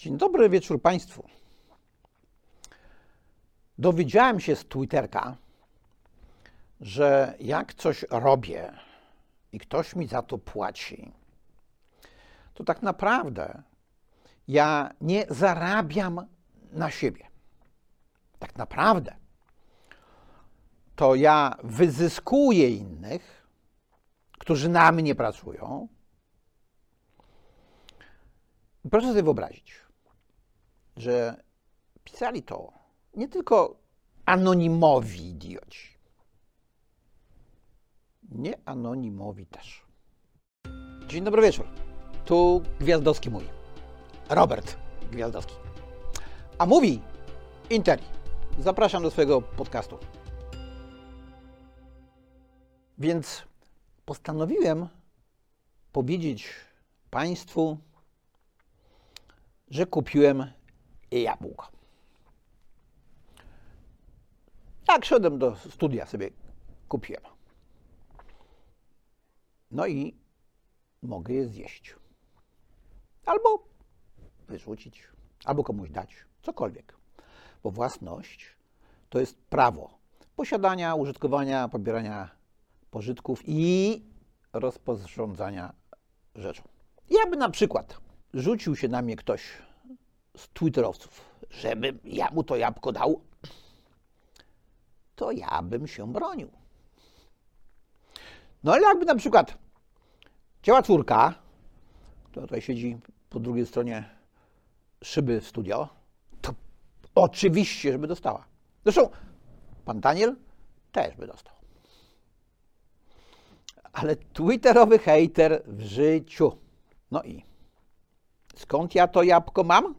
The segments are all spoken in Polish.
Dzień dobry wieczór Państwu. Dowiedziałem się z Twitterka, że jak coś robię i ktoś mi za to płaci, to tak naprawdę ja nie zarabiam na siebie. Tak naprawdę to ja wyzyskuję innych, którzy na mnie pracują. Proszę sobie wyobrazić, że pisali to nie tylko anonimowi idioci, nie anonimowi też. Dzień dobry wieczór. Tu Gwiazdowski mówi. Robert Gwiazdowski. A mówi Interi. Zapraszam do swojego podcastu. Więc postanowiłem powiedzieć Państwu, że kupiłem jabłko. Jak szedłem do studia, sobie kupiłem. No i mogę je zjeść. Albo wyrzucić, albo komuś dać, cokolwiek. Bo własność to jest prawo posiadania, użytkowania, pobierania pożytków i rozporządzania rzeczą. Ja by na przykład rzucił się na mnie ktoś z twitterowców, żebym ja mu to jabłko dał, to ja bym się bronił. No ale jakby na przykład ciała córka, która tutaj siedzi po drugiej stronie szyby w studio, to oczywiście, żeby dostała. Zresztą pan Daniel też by dostał. Ale twitterowy hater w życiu. No i skąd ja to jabłko mam?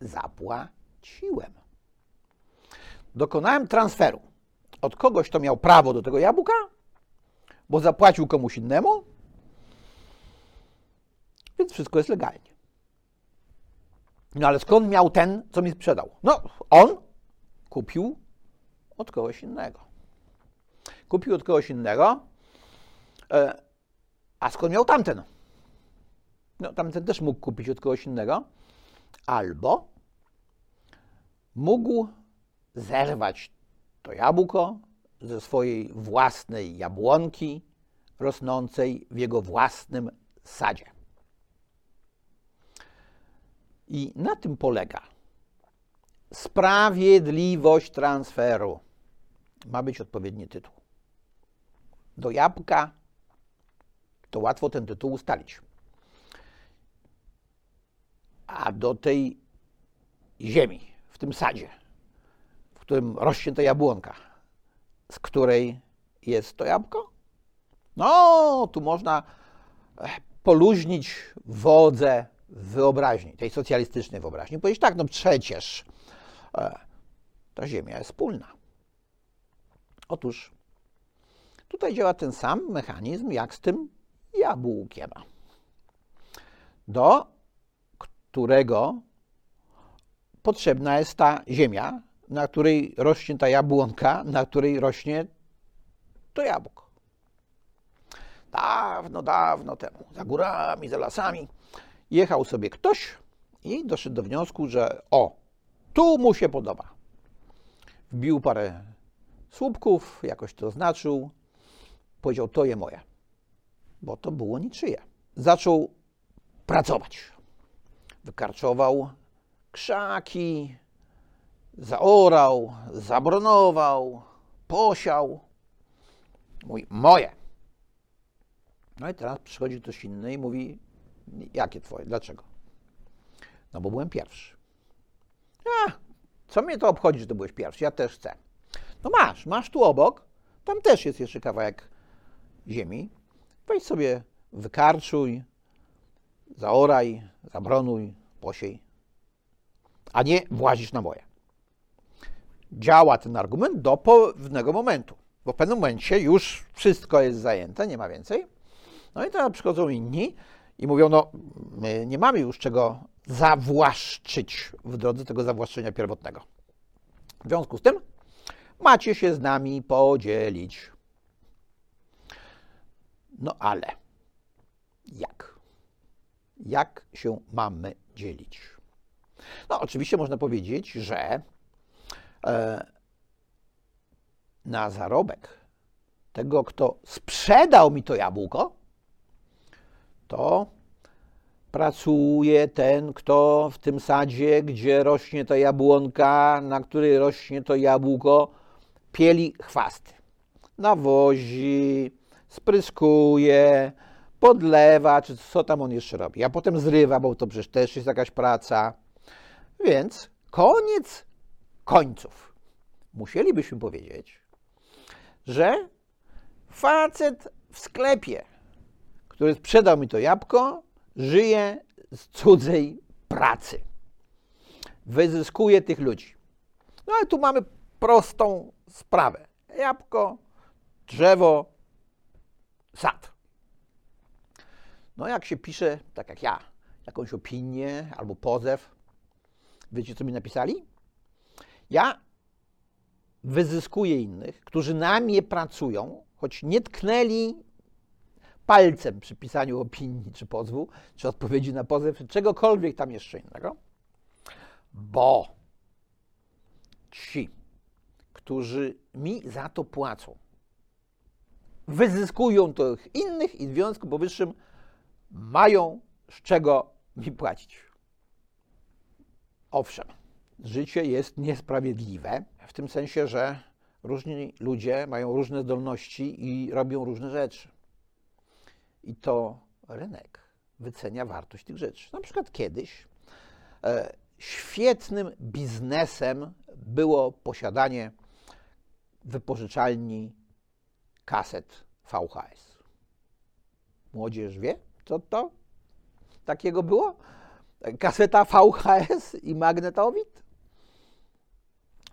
Zapłaciłem. Dokonałem transferu od kogoś, kto miał prawo do tego jabłka, bo zapłacił komuś innemu, więc wszystko jest legalnie. No ale skąd miał ten, co mi sprzedał? No, on kupił od kogoś innego. Kupił od kogoś innego, e, a skąd miał tamten? No, tamten też mógł kupić od kogoś innego, albo mógł zerwać to jabłko ze swojej własnej jabłonki rosnącej w jego własnym sadzie. I na tym polega sprawiedliwość transferu. Ma być odpowiedni tytuł. Do jabłka to łatwo ten tytuł ustalić. A do tej ziemi, w tym sadzie, w którym rośnie ta jabłonka, z której jest to jabłko? No, tu można poluźnić wodze wyobraźni, tej socjalistycznej wyobraźni. Powiedzieć tak, no przecież e, ta ziemia jest wspólna. Otóż tutaj działa ten sam mechanizm jak z tym jabłkiem, do którego potrzebna jest ta ziemia, na której rośnie ta jabłonka, na której rośnie to jabłko. Dawno, dawno temu, za górami, za lasami, jechał sobie ktoś i doszedł do wniosku, że o, tu mu się podoba. Wbił parę słupków, jakoś to oznaczył, powiedział, to je moje, bo to było niczyje. Zaczął pracować. Wykarczował krzaki, zaorał, zabronował, posiał. Mówi, moje. No i teraz przychodzi ktoś inny i mówi, jakie twoje, dlaczego? No bo byłem pierwszy. A, co mnie to obchodzi, że byłeś pierwszy, ja też chcę. No masz, masz tu obok, tam też jest jeszcze kawałek ziemi. Weź sobie, wykarczuj, zaoraj, zabronuj, posiej, a nie włazisz na moje. Działa ten argument do pewnego momentu, bo w pewnym momencie już wszystko jest zajęte, nie ma więcej. No i teraz przychodzą inni i mówią, no my nie mamy już czego zawłaszczyć w drodze tego zawłaszczenia pierwotnego. W związku z tym macie się z nami podzielić. No ale jak? Jak się mamy dzielić. No, oczywiście można powiedzieć, że e, na zarobek tego, kto sprzedał mi to jabłko, to pracuje ten, kto w tym sadzie, gdzie rośnie ta jabłonka, na której rośnie to jabłko, pieli chwasty. Nawozi, spryskuje, podlewa, czy co tam on jeszcze robi. A potem zrywa, bo to przecież też jest jakaś praca. Więc koniec końców. Musielibyśmy powiedzieć, że facet w sklepie, który sprzedał mi to jabłko, żyje z cudzej pracy. Wyzyskuje tych ludzi. No ale tu mamy prostą sprawę. Jabłko, drzewo, sad. No jak się pisze, tak jak ja, jakąś opinię albo pozew, wiecie co mi napisali? Ja wyzyskuję innych, którzy na mnie pracują, choć nie tknęli palcem przy pisaniu opinii, czy pozwu, czy odpowiedzi na pozew, czy czegokolwiek tam jeszcze innego, bo ci, którzy mi za to płacą, wyzyskują tych innych i w związku powyższym mają z czego mi płacić. Owszem, życie jest niesprawiedliwe w tym sensie, że różni ludzie mają różne zdolności i robią różne rzeczy. I to rynek wycenia wartość tych rzeczy. Na przykład kiedyś e, świetnym biznesem było posiadanie wypożyczalni kaset VHS. Młodzież wie, co to takiego było? Kaseta VHS i magnetowid?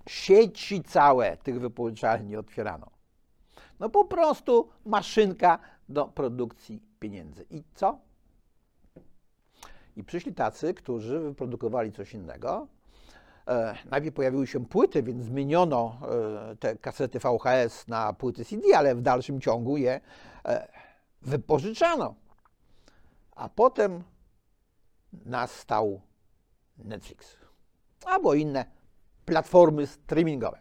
Sieci całe tych wypożyczalni otwierano. No po prostu maszynka do produkcji pieniędzy. I co? I przyszli tacy, którzy wyprodukowali coś innego. E, najpierw pojawiły się płyty, więc zmieniono e, te kasety VHS na płyty CD, ale w dalszym ciągu je e, wypożyczano. A potem nastał Netflix albo inne platformy streamingowe.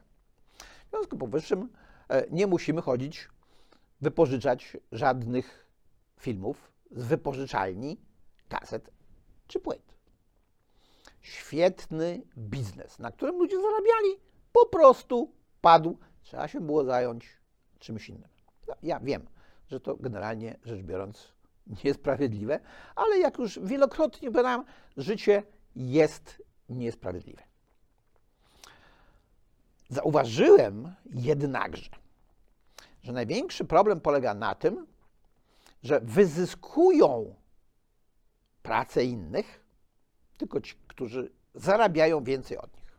W związku z powyższym e, nie musimy chodzić, wypożyczać żadnych filmów z wypożyczalni, kaset czy płyt. Świetny biznes, na którym ludzie zarabiali, po prostu padł. Trzeba się było zająć czymś innym. No, ja wiem, że to generalnie rzecz biorąc niesprawiedliwe, ale jak już wielokrotnie badałem, życie jest niesprawiedliwe. Zauważyłem jednakże, że największy problem polega na tym, że wyzyskują pracę innych tylko ci, którzy zarabiają więcej od nich.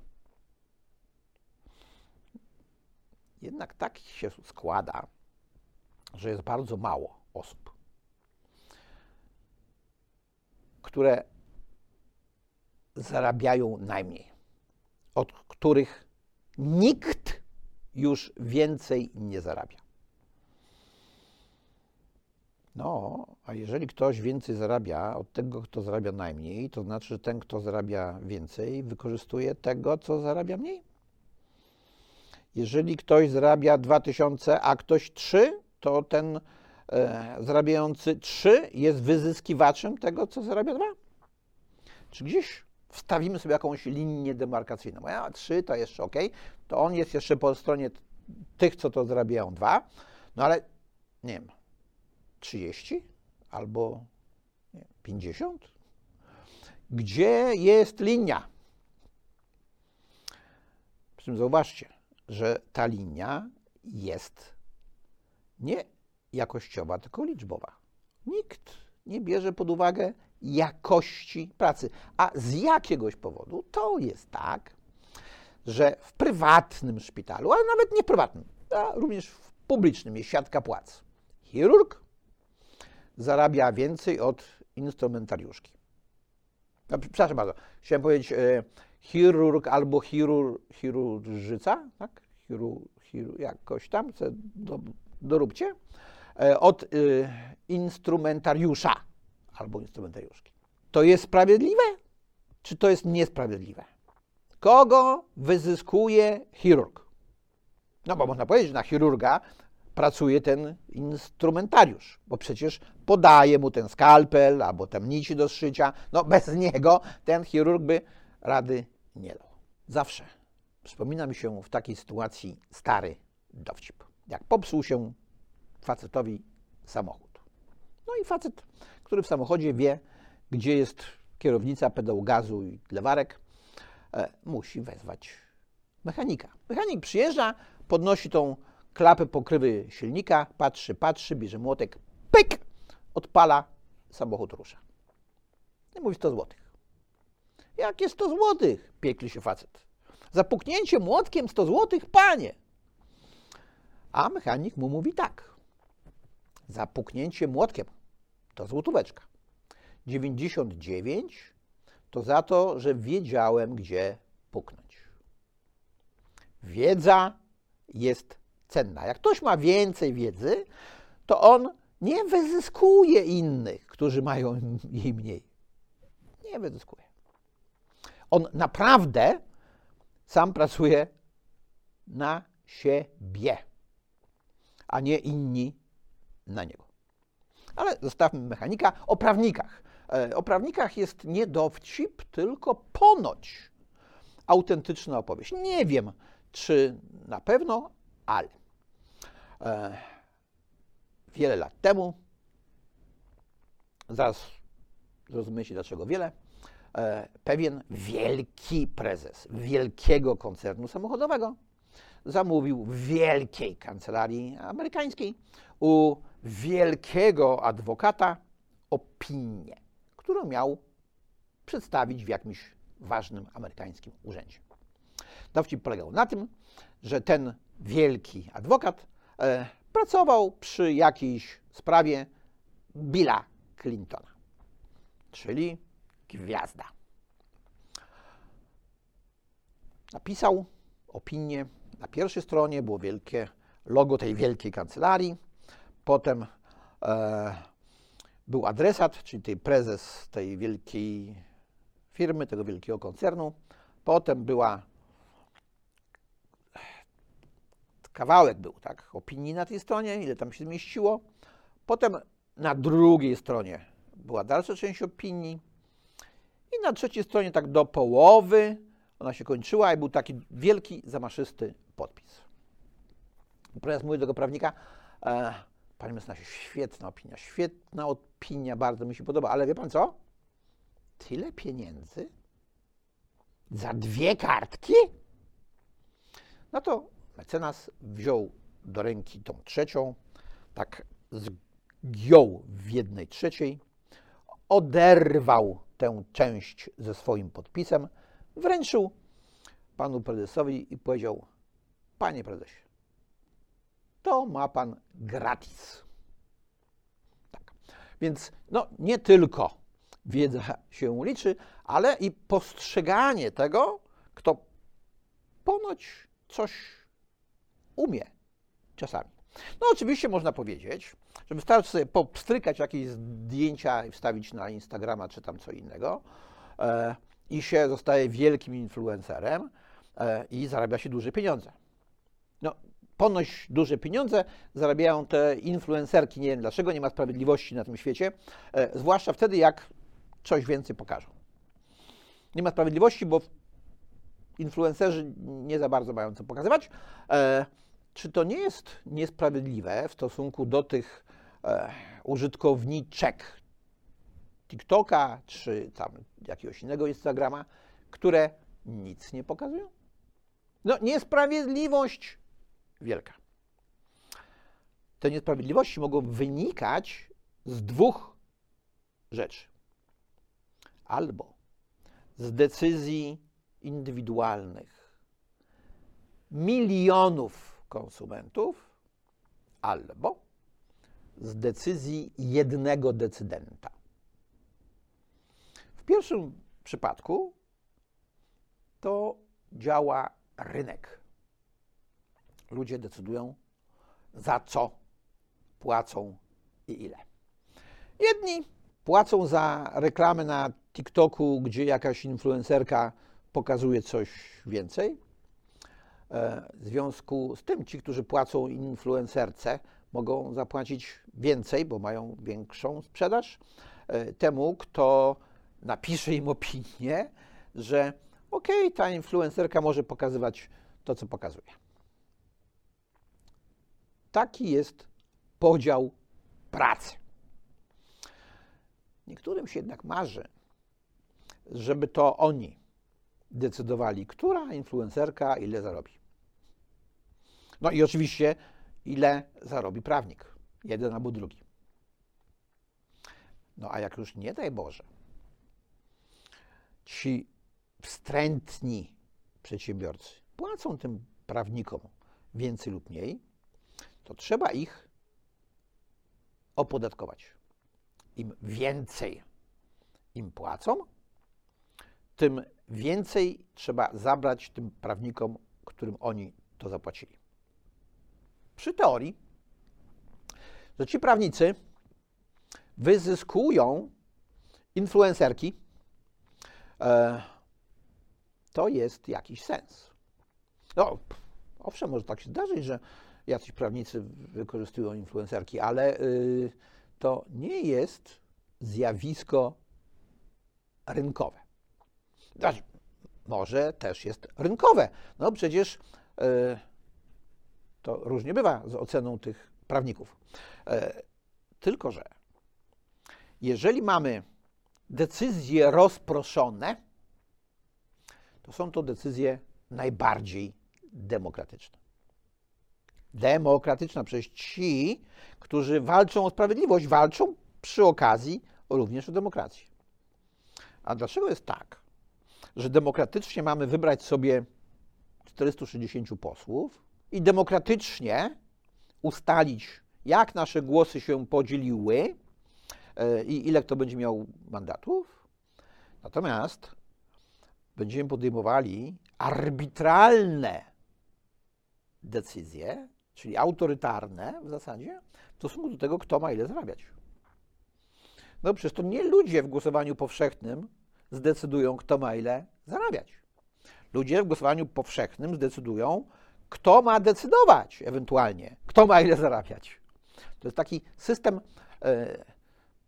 Jednak tak się składa, że jest bardzo mało osób, które zarabiają najmniej, od których nikt już więcej nie zarabia. No, a jeżeli ktoś więcej zarabia od tego, kto zarabia najmniej, to znaczy, że ten, kto zarabia więcej, wykorzystuje tego, co zarabia mniej. Jeżeli ktoś zarabia 2000, a ktoś 3, to ten zarabiający 3 jest wyzyskiwaczem tego, co zarabia 2. Czy gdzieś wstawimy sobie jakąś linię demarkacyjną. Ja 3 to jeszcze ok, to on jest jeszcze po stronie tych, co to zarabiają 2, no ale nie wiem, 30 albo nie, 50? Gdzie jest linia? Przy czym zauważcie, że ta linia jest nie jakościowa, tylko liczbowa. Nikt nie bierze pod uwagę jakości pracy. A z jakiegoś powodu to jest tak, że w prywatnym szpitalu, ale nawet nie prywatnym, a również w publicznym jest siatka płac. Chirurg zarabia więcej od instrumentariuszki. No, przepraszam bardzo, chciałem powiedzieć e, chirurg albo chirur, chirurżyca, tak? Chiru, chiru, jakoś tam, do, doróbcie, od e, instrumentariusza albo instrumentariuszki. To jest sprawiedliwe? czy to jest niesprawiedliwe? Kogo wyzyskuje chirurg? No bo można powiedzieć, że na chirurga pracuje ten instrumentariusz, bo przecież podaje mu ten skalpel albo tam nici do szycia. No bez niego ten chirurg by rady nie dał. Zawsze przypomina mi się w takiej sytuacji stary dowcip. Jak popsuł się facetowi samochód. No i facet, który w samochodzie wie, gdzie jest kierownica, pedał gazu i lewarek, e, musi wezwać mechanika. Mechanik przyjeżdża, podnosi tą klapę pokrywy silnika, patrzy, patrzy, bierze młotek, pyk, odpala, samochód rusza. I mówi 100 złotych. Jakie 100 złotych? Piekli się facet. Zapuknięcie młotkiem 100 złotych, panie. A mechanik mu mówi tak. Zapuknięcie młotkiem to złotóweczka. 99 to za to, że wiedziałem, gdzie puknąć. Wiedza jest cenna. Jak ktoś ma więcej wiedzy, to on nie wyzyskuje innych, którzy mają jej mniej. Nie wyzyskuje. On naprawdę sam pracuje na siebie, a nie inni na niego. Ale zostawmy mechanika. O prawnikach. E, o prawnikach jest nie dowcip, tylko ponoć autentyczna opowieść. Nie wiem, czy na pewno, ale e, wiele lat temu, zaraz zrozumiecie dlaczego wiele, e, pewien wielki prezes wielkiego koncernu samochodowego zamówił w wielkiej kancelarii amerykańskiej u wielkiego adwokata opinię, którą miał przedstawić w jakimś ważnym amerykańskim urzędzie. Dowcip polegał na tym, że ten wielki adwokat e, pracował przy jakiejś sprawie Billa Clintona, czyli gwiazda. Napisał opinię. Na pierwszej stronie było wielkie logo tej wielkiej kancelarii. Potem e, był adresat, czyli tej prezes tej wielkiej firmy, tego wielkiego koncernu. Potem była kawałek był, tak, opinii na tej stronie, ile tam się zmieściło. Potem na drugiej stronie była dalsza część opinii i na trzeciej stronie tak do połowy ona się kończyła i był taki wielki, zamaszysty podpis. Prezes mówi do tego prawnika, e, panie mecenasie, świetna opinia, świetna opinia, bardzo mi się podoba, ale wie pan co? Tyle pieniędzy? Za dwie kartki? No to mecenas wziął do ręki tą trzecią, tak zgiął w jednej trzeciej, oderwał tę część ze swoim podpisem, wręczył panu prezesowi i powiedział: Panie prezesie, to ma pan gratis. Tak. Więc no, nie tylko wiedza się liczy, ale i postrzeganie tego, kto ponoć coś umie czasami. No oczywiście można powiedzieć, że wystarczy sobie popstrykać jakieś zdjęcia i wstawić na Instagrama czy tam co innego e, i się zostaje wielkim influencerem e, i zarabia się duże pieniądze. No, ponoć duże pieniądze zarabiają te influencerki. Nie wiem dlaczego, nie ma sprawiedliwości na tym świecie, e, zwłaszcza wtedy, jak coś więcej pokażą. Nie ma sprawiedliwości, bo influencerzy nie za bardzo mają co pokazywać. E, czy to nie jest niesprawiedliwe w stosunku do tych e, użytkowniczek TikToka czy tam jakiegoś innego Instagrama, które nic nie pokazują? No, niesprawiedliwość wielka. Te niesprawiedliwości mogą wynikać z dwóch rzeczy. Albo z decyzji indywidualnych milionów konsumentów, albo z decyzji jednego decydenta. W pierwszym przypadku to działa rynek. Ludzie decydują, za co płacą i ile. Jedni płacą za reklamę na TikToku, gdzie jakaś influencerka pokazuje coś więcej. E, w związku z tym ci, którzy płacą influencerce, mogą zapłacić więcej, bo mają większą sprzedaż. E, temu, kto napisze im opinię, że okej, okay, ta influencerka może pokazywać to, co pokazuje. Taki jest podział pracy. Niektórym się jednak marzy, żeby to oni decydowali, która influencerka ile zarobi. No i oczywiście, ile zarobi prawnik, jeden albo drugi. No a jak już nie daj Boże, ci wstrętni przedsiębiorcy płacą tym prawnikom więcej lub mniej, to trzeba ich opodatkować. Im więcej im płacą, tym więcej trzeba zabrać tym prawnikom, którym oni to zapłacili. Przy teorii, że ci prawnicy wyzyskują influencerki, e, to jest jakiś sens. No, owszem, może tak się zdarzyć, że jacyś prawnicy wykorzystują influencerki, ale y, to nie jest zjawisko rynkowe. Znaczy, może też jest rynkowe. No przecież y, to różnie bywa z oceną tych prawników. Y, tylko, że jeżeli mamy decyzje rozproszone, to są to decyzje najbardziej demokratyczne. Demokratyczna przez ci, którzy walczą o sprawiedliwość, walczą przy okazji również o demokrację. A dlaczego jest tak, że demokratycznie mamy wybrać sobie 460 posłów i demokratycznie ustalić, jak nasze głosy się podzieliły e, i ile kto będzie miał mandatów? Natomiast będziemy podejmowali arbitralne decyzje, czyli autorytarne w zasadzie, w stosunku do tego, kto ma ile zarabiać. No przecież to nie ludzie w głosowaniu powszechnym zdecydują, kto ma ile zarabiać. Ludzie w głosowaniu powszechnym zdecydują, kto ma decydować ewentualnie, kto ma ile zarabiać. To jest taki system e,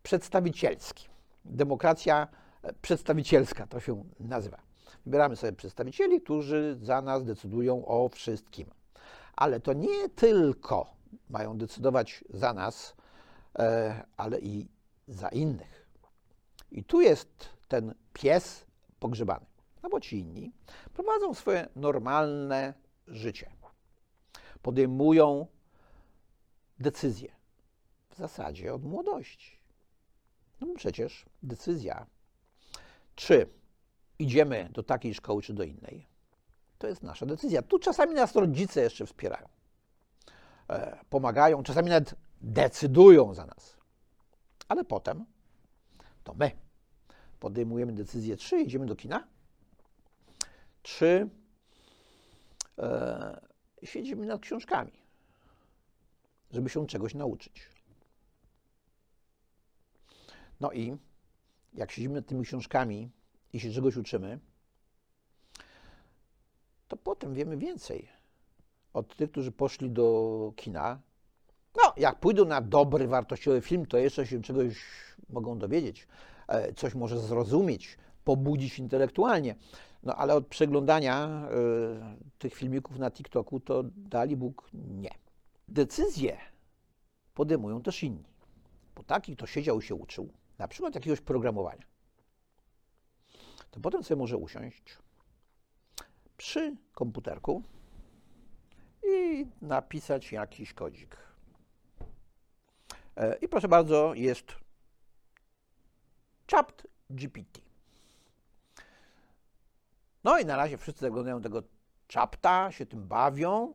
przedstawicielski. Demokracja e, przedstawicielska to się nazywa. Wybieramy sobie przedstawicieli, którzy za nas decydują o wszystkim. Ale to nie tylko mają decydować za nas, e, ale i za innych. I tu jest ten pies pogrzebany. No bo ci inni prowadzą swoje normalne życie. Podejmują decyzje. W zasadzie od młodości. No przecież decyzja, czy idziemy do takiej szkoły, czy do innej, to jest nasza decyzja. Tu czasami nas rodzice jeszcze wspierają, e, pomagają, czasami nawet decydują za nas. Ale potem to my podejmujemy decyzję, czy idziemy do kina, czy e, siedzimy nad książkami, żeby się czegoś nauczyć. No i jak siedzimy nad tymi książkami i się czegoś uczymy, to potem wiemy więcej od tych, którzy poszli do kina. No, jak pójdą na dobry, wartościowy film, to jeszcze się czegoś mogą dowiedzieć, e, coś może zrozumieć, pobudzić intelektualnie. No, ale od przeglądania y, tych filmików na TikToku to dali Bóg nie. Decyzje podejmują też inni. Bo taki, kto siedział i się uczył, na przykład jakiegoś programowania, to potem sobie może usiąść przy komputerku i napisać jakiś kodzik. E, I proszę bardzo, jest Chat GPT. No i na razie wszyscy zaglądają tego czapta, się tym bawią,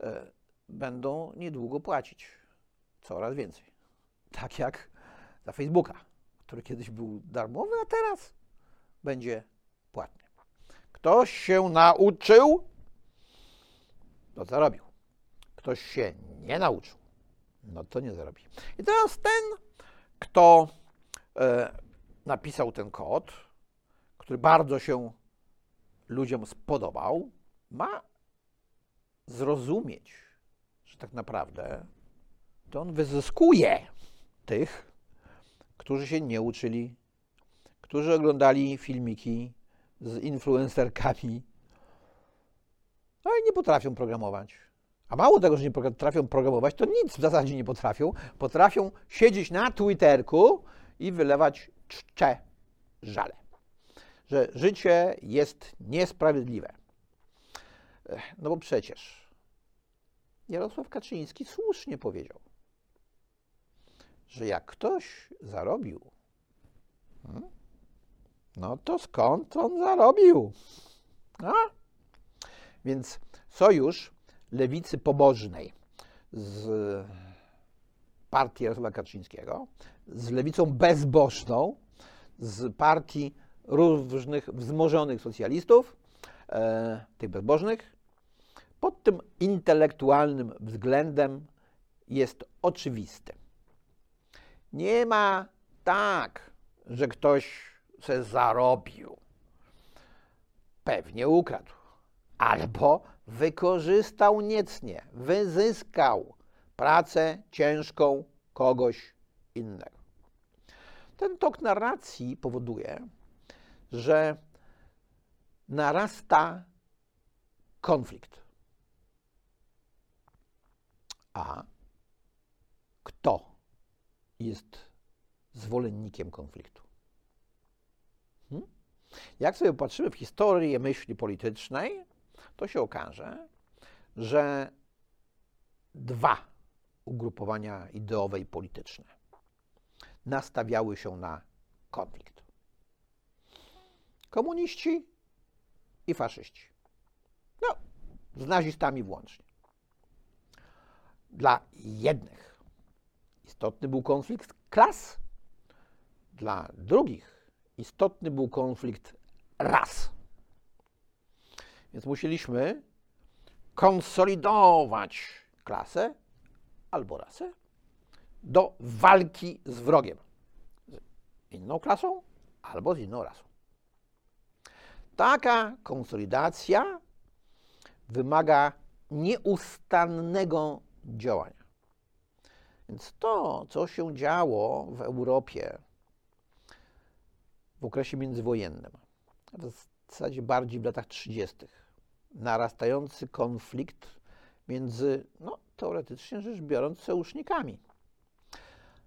e, będą niedługo płacić coraz więcej. Tak jak za Facebooka, który kiedyś był darmowy, a teraz będzie. Ktoś się nauczył, to zarobił. Ktoś się nie nauczył, no to nie zarobi. I teraz ten, kto e, napisał ten kod, który bardzo się ludziom spodobał, ma zrozumieć, że tak naprawdę to on wyzyskuje tych, którzy się nie uczyli, którzy oglądali filmiki z influencerkami, no i nie potrafią programować. A mało tego, że nie potrafią programować, to nic w zasadzie nie potrafią. Potrafią siedzieć na Twitterku i wylewać czcze żale. Że życie jest niesprawiedliwe. No bo przecież Jarosław Kaczyński słusznie powiedział, że jak ktoś zarobił, hmm, no to skąd on zarobił? A? Więc sojusz lewicy pobożnej z partii Jarosława Kaczyńskiego, z lewicą bezbożną, z partii różnych wzmożonych socjalistów, e, tych bezbożnych, pod tym intelektualnym względem jest oczywisty. Nie ma tak, że ktoś se zarobił. Pewnie ukradł. Albo wykorzystał niecnie, wyzyskał pracę ciężką kogoś innego. Ten tok narracji powoduje, że narasta konflikt. A kto jest zwolennikiem konfliktu? Jak sobie patrzymy w historię myśli politycznej, to się okaże, że dwa ugrupowania ideowe i polityczne nastawiały się na konflikt. Komuniści i faszyści. No, z nazistami włącznie. Dla jednych istotny był konflikt klas, dla drugich istotny był konflikt ras. Więc musieliśmy konsolidować klasę albo rasę do walki z wrogiem. Z inną klasą albo z inną rasą. Taka konsolidacja wymaga nieustannego działania. Więc to, co się działo w Europie w okresie międzywojennym, w zasadzie bardziej w latach 30., narastający konflikt między, no, teoretycznie rzecz biorąc, sojusznikami,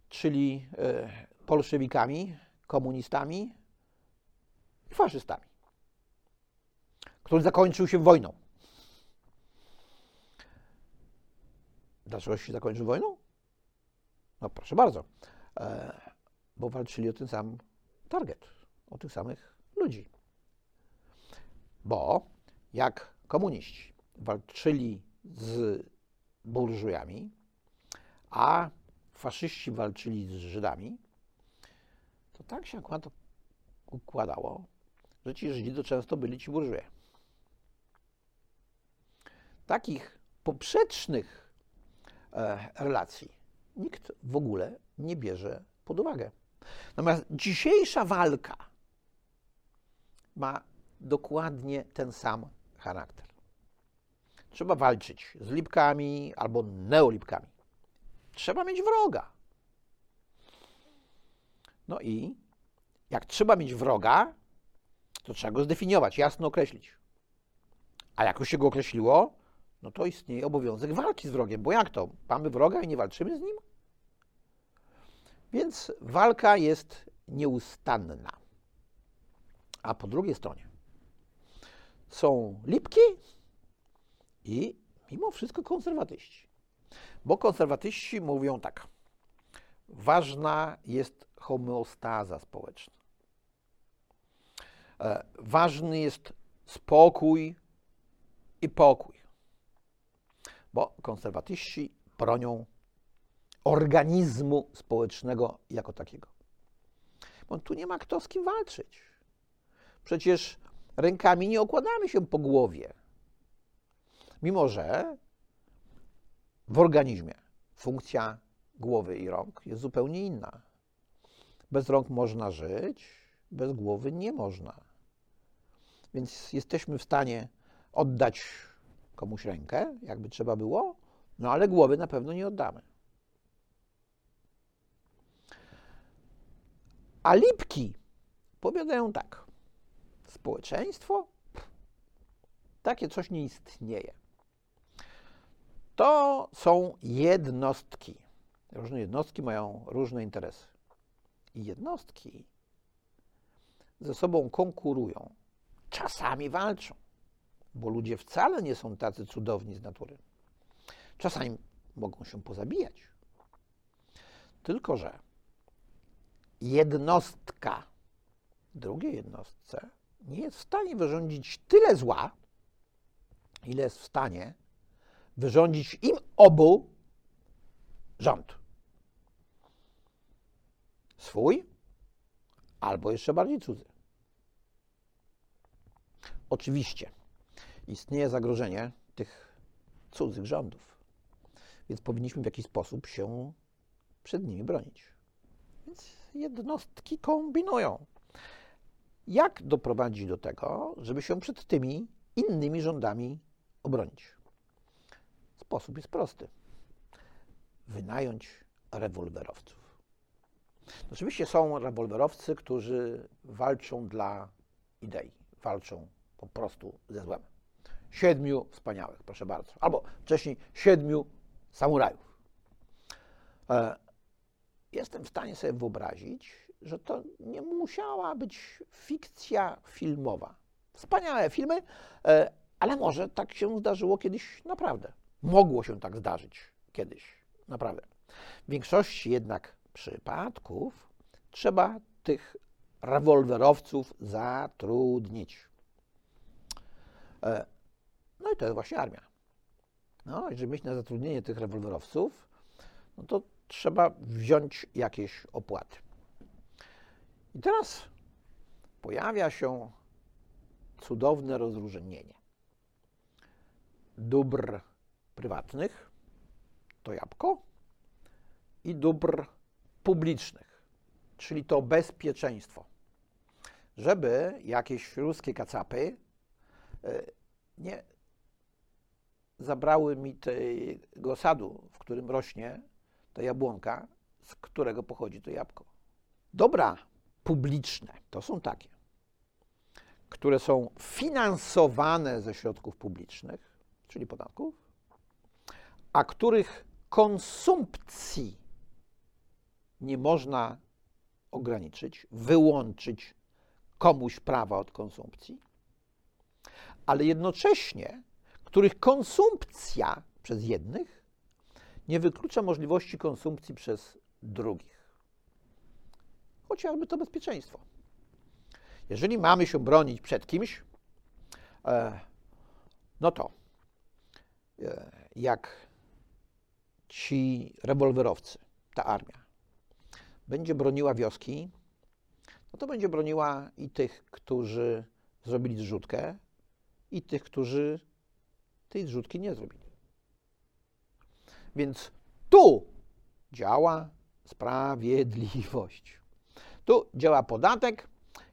czyli e, bolszewikami, komunistami i faszystami, który zakończył się wojną. Dlaczego się zakończył wojną? No proszę bardzo, e, bo walczyli o ten sam target, o tych samych ludzi. Bo jak komuniści walczyli z burżujami, a faszyści walczyli z Żydami, to tak się akurat układało, że ci Żydzi to często byli ci burżuje. Takich poprzecznych e, relacji nikt w ogóle nie bierze pod uwagę. Natomiast dzisiejsza walka ma dokładnie ten sam charakter. Trzeba walczyć z lipkami albo neolipkami. Trzeba mieć wroga. No i jak trzeba mieć wroga, to trzeba go zdefiniować, jasno określić. A jak już się go określiło, no to istnieje obowiązek walki z wrogiem, bo jak to? Mamy wroga i nie walczymy z nim? Więc walka jest nieustanna. A po drugiej stronie są lipki i mimo wszystko konserwatyści. Bo konserwatyści mówią tak: ważna jest homeostaza społeczna. E, ważny jest spokój i pokój. Bo konserwatyści bronią organizmu społecznego jako takiego. Bo tu nie ma kto z kim walczyć. Przecież rękami nie okładamy się po głowie. Mimo, że w organizmie funkcja głowy i rąk jest zupełnie inna. Bez rąk można żyć, bez głowy nie można. Więc jesteśmy w stanie oddać komuś rękę, jakby trzeba było, no ale głowy na pewno nie oddamy. A lipki powiadają tak. Społeczeństwo? Takie coś nie istnieje. To są jednostki. Różne jednostki mają różne interesy. I jednostki ze sobą konkurują. Czasami walczą, bo ludzie wcale nie są tacy cudowni z natury. Czasami mogą się pozabijać. Tylko, że jednostka drugiej jednostce nie jest w stanie wyrządzić tyle zła, ile jest w stanie wyrządzić im obu rząd. Swój albo jeszcze bardziej cudzy. Oczywiście istnieje zagrożenie tych cudzych rządów, więc powinniśmy w jakiś sposób się przed nimi bronić. Więc jednostki kombinują. Jak doprowadzić do tego, żeby się przed tymi innymi rządami obronić? Sposób jest prosty. Wynająć rewolwerowców. Oczywiście są rewolwerowcy, którzy walczą dla idei, walczą po prostu ze złem. Siedmiu wspaniałych, proszę bardzo. Albo wcześniej siedmiu samurajów. E, jestem w stanie sobie wyobrazić, że to nie musiała być fikcja filmowa. Wspaniałe filmy, e, ale może tak się zdarzyło kiedyś naprawdę. Mogło się tak zdarzyć kiedyś, naprawdę. W większości jednak przypadków trzeba tych rewolwerowców zatrudnić. E, no i to jest właśnie armia. No, żeby mieć na zatrudnienie tych rewolwerowców, no to trzeba wziąć jakieś opłaty. I teraz pojawia się cudowne rozróżnienie dóbr prywatnych, to jabłko, i dóbr publicznych, czyli to bezpieczeństwo. Żeby jakieś ruskie kacapy e, nie zabrały mi tego sadu, w którym rośnie ta jabłonka, z którego pochodzi to jabłko. Dobra publiczne to są takie, które są finansowane ze środków publicznych, czyli podatków, a których konsumpcji nie można ograniczyć, wyłączyć komuś prawa od konsumpcji, ale jednocześnie których konsumpcja przez jednych nie wyklucza możliwości konsumpcji przez drugich. Chociażby to bezpieczeństwo. Jeżeli mamy się bronić przed kimś, e, no to e, jak ci rewolwerowcy, ta armia, będzie broniła wioski, no to będzie broniła i tych, którzy zrobili zrzutkę, i tych, którzy tej zrzutki nie zrobili. Więc tu działa sprawiedliwość. Tu działa podatek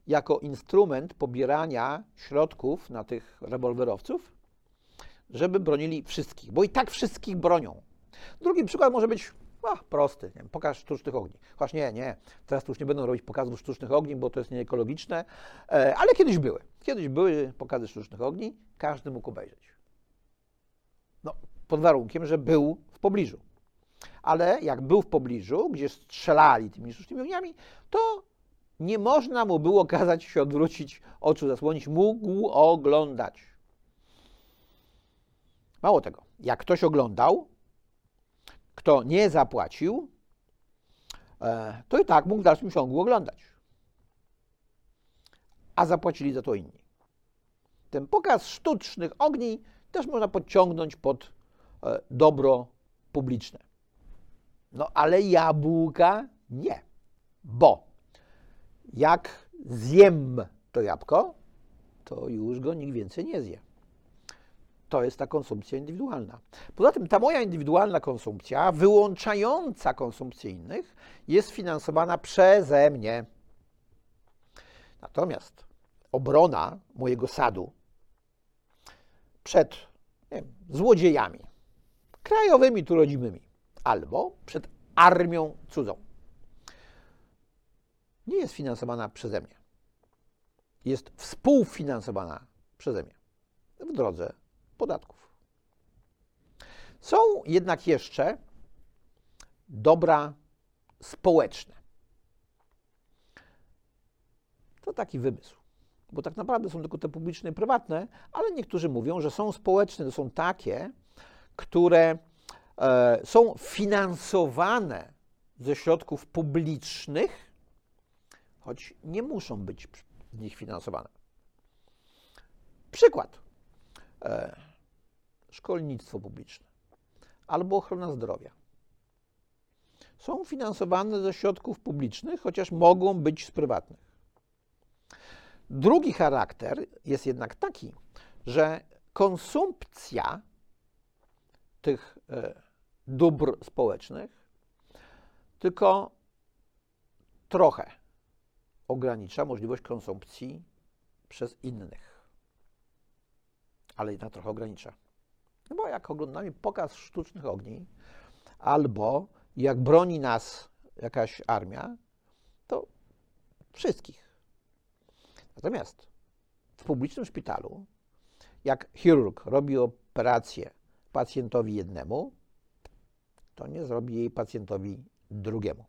jako instrument pobierania środków na tych rewolwerowców, żeby bronili wszystkich, bo i tak wszystkich bronią. Drugi przykład może być ach, prosty, nie wiem, pokaz sztucznych ogni. Chociaż nie, nie, teraz już nie będą robić pokazów sztucznych ogni, bo to jest nieekologiczne, e, ale kiedyś były. Kiedyś były pokazy sztucznych ogni, każdy mógł obejrzeć. No, pod warunkiem, że był w pobliżu. Ale jak był w pobliżu, gdzie strzelali tymi sztucznymi ogniami, to nie można mu było kazać się odwrócić, oczu zasłonić, mógł oglądać. Mało tego, jak ktoś oglądał, kto nie zapłacił, e, to i tak mógł w dalszym ciągu oglądać. A zapłacili za to inni. Ten pokaz sztucznych ogni też można podciągnąć pod e, dobro publiczne. No ale jabłka nie, bo jak zjem to jabłko, to już go nikt więcej nie zje. to jest ta konsumpcja indywidualna. Poza tym ta moja indywidualna konsumpcja, wyłączająca konsumpcję innych, jest finansowana przeze mnie. Natomiast obrona mojego sadu przed wiem, złodziejami, krajowymi tu rodzimymi, albo przed armią cudzą, nie jest finansowana przeze mnie. Jest współfinansowana przeze mnie w drodze podatków. Są jednak jeszcze dobra społeczne. To taki wymysł, bo tak naprawdę są tylko te publiczne i prywatne, ale niektórzy mówią, że są społeczne, to są takie, które są finansowane ze środków publicznych, choć nie muszą być z nich finansowane. Przykład. E, szkolnictwo publiczne albo ochrona zdrowia. Są finansowane ze środków publicznych, chociaż mogą być z prywatnych. Drugi charakter jest jednak taki, że konsumpcja tych e, dóbr społecznych tylko trochę ogranicza możliwość konsumpcji przez innych. Ale jednak trochę ogranicza. No bo jak oglądamy pokaz sztucznych ogni, albo jak broni nas jakaś armia, to wszystkich. Natomiast w publicznym szpitalu, jak chirurg robi operację pacjentowi jednemu, to nie zrobi jej pacjentowi drugiemu.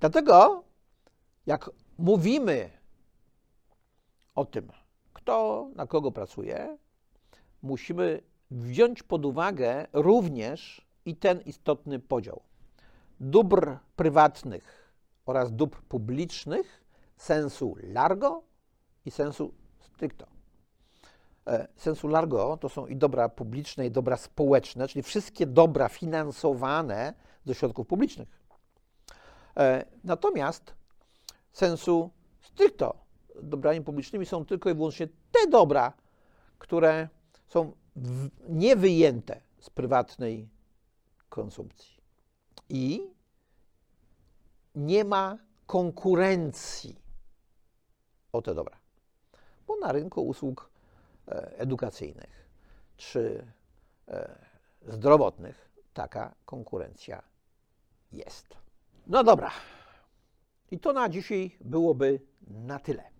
Dlatego, jak mówimy o tym, kto na kogo pracuje, musimy wziąć pod uwagę również i ten istotny podział dóbr prywatnych oraz dóbr publicznych sensu largo i sensu stricto. E, sensu largo to są i dobra publiczne, i dobra społeczne, czyli wszystkie dobra finansowane ze środków publicznych. E, natomiast sensu stricto dobrami publicznymi są tylko i wyłącznie te dobra, które są niewyjęte z prywatnej konsumpcji. I nie ma konkurencji o te dobra. Bo na rynku usług edukacyjnych czy e, zdrowotnych taka konkurencja jest. No dobra. I to na dzisiaj byłoby na tyle.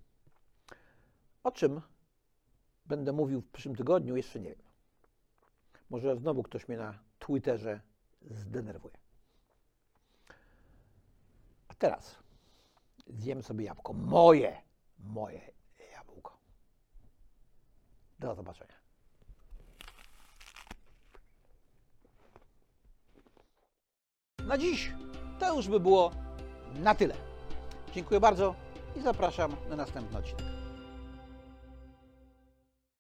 O czym będę mówił w przyszłym tygodniu, jeszcze nie wiem. Może znowu ktoś mnie na Twitterze zdenerwuje. A teraz zjem sobie jabłko. Moje, moje. Do zobaczenia. Na dziś to już by było na tyle. Dziękuję bardzo i zapraszam na następny odcinek.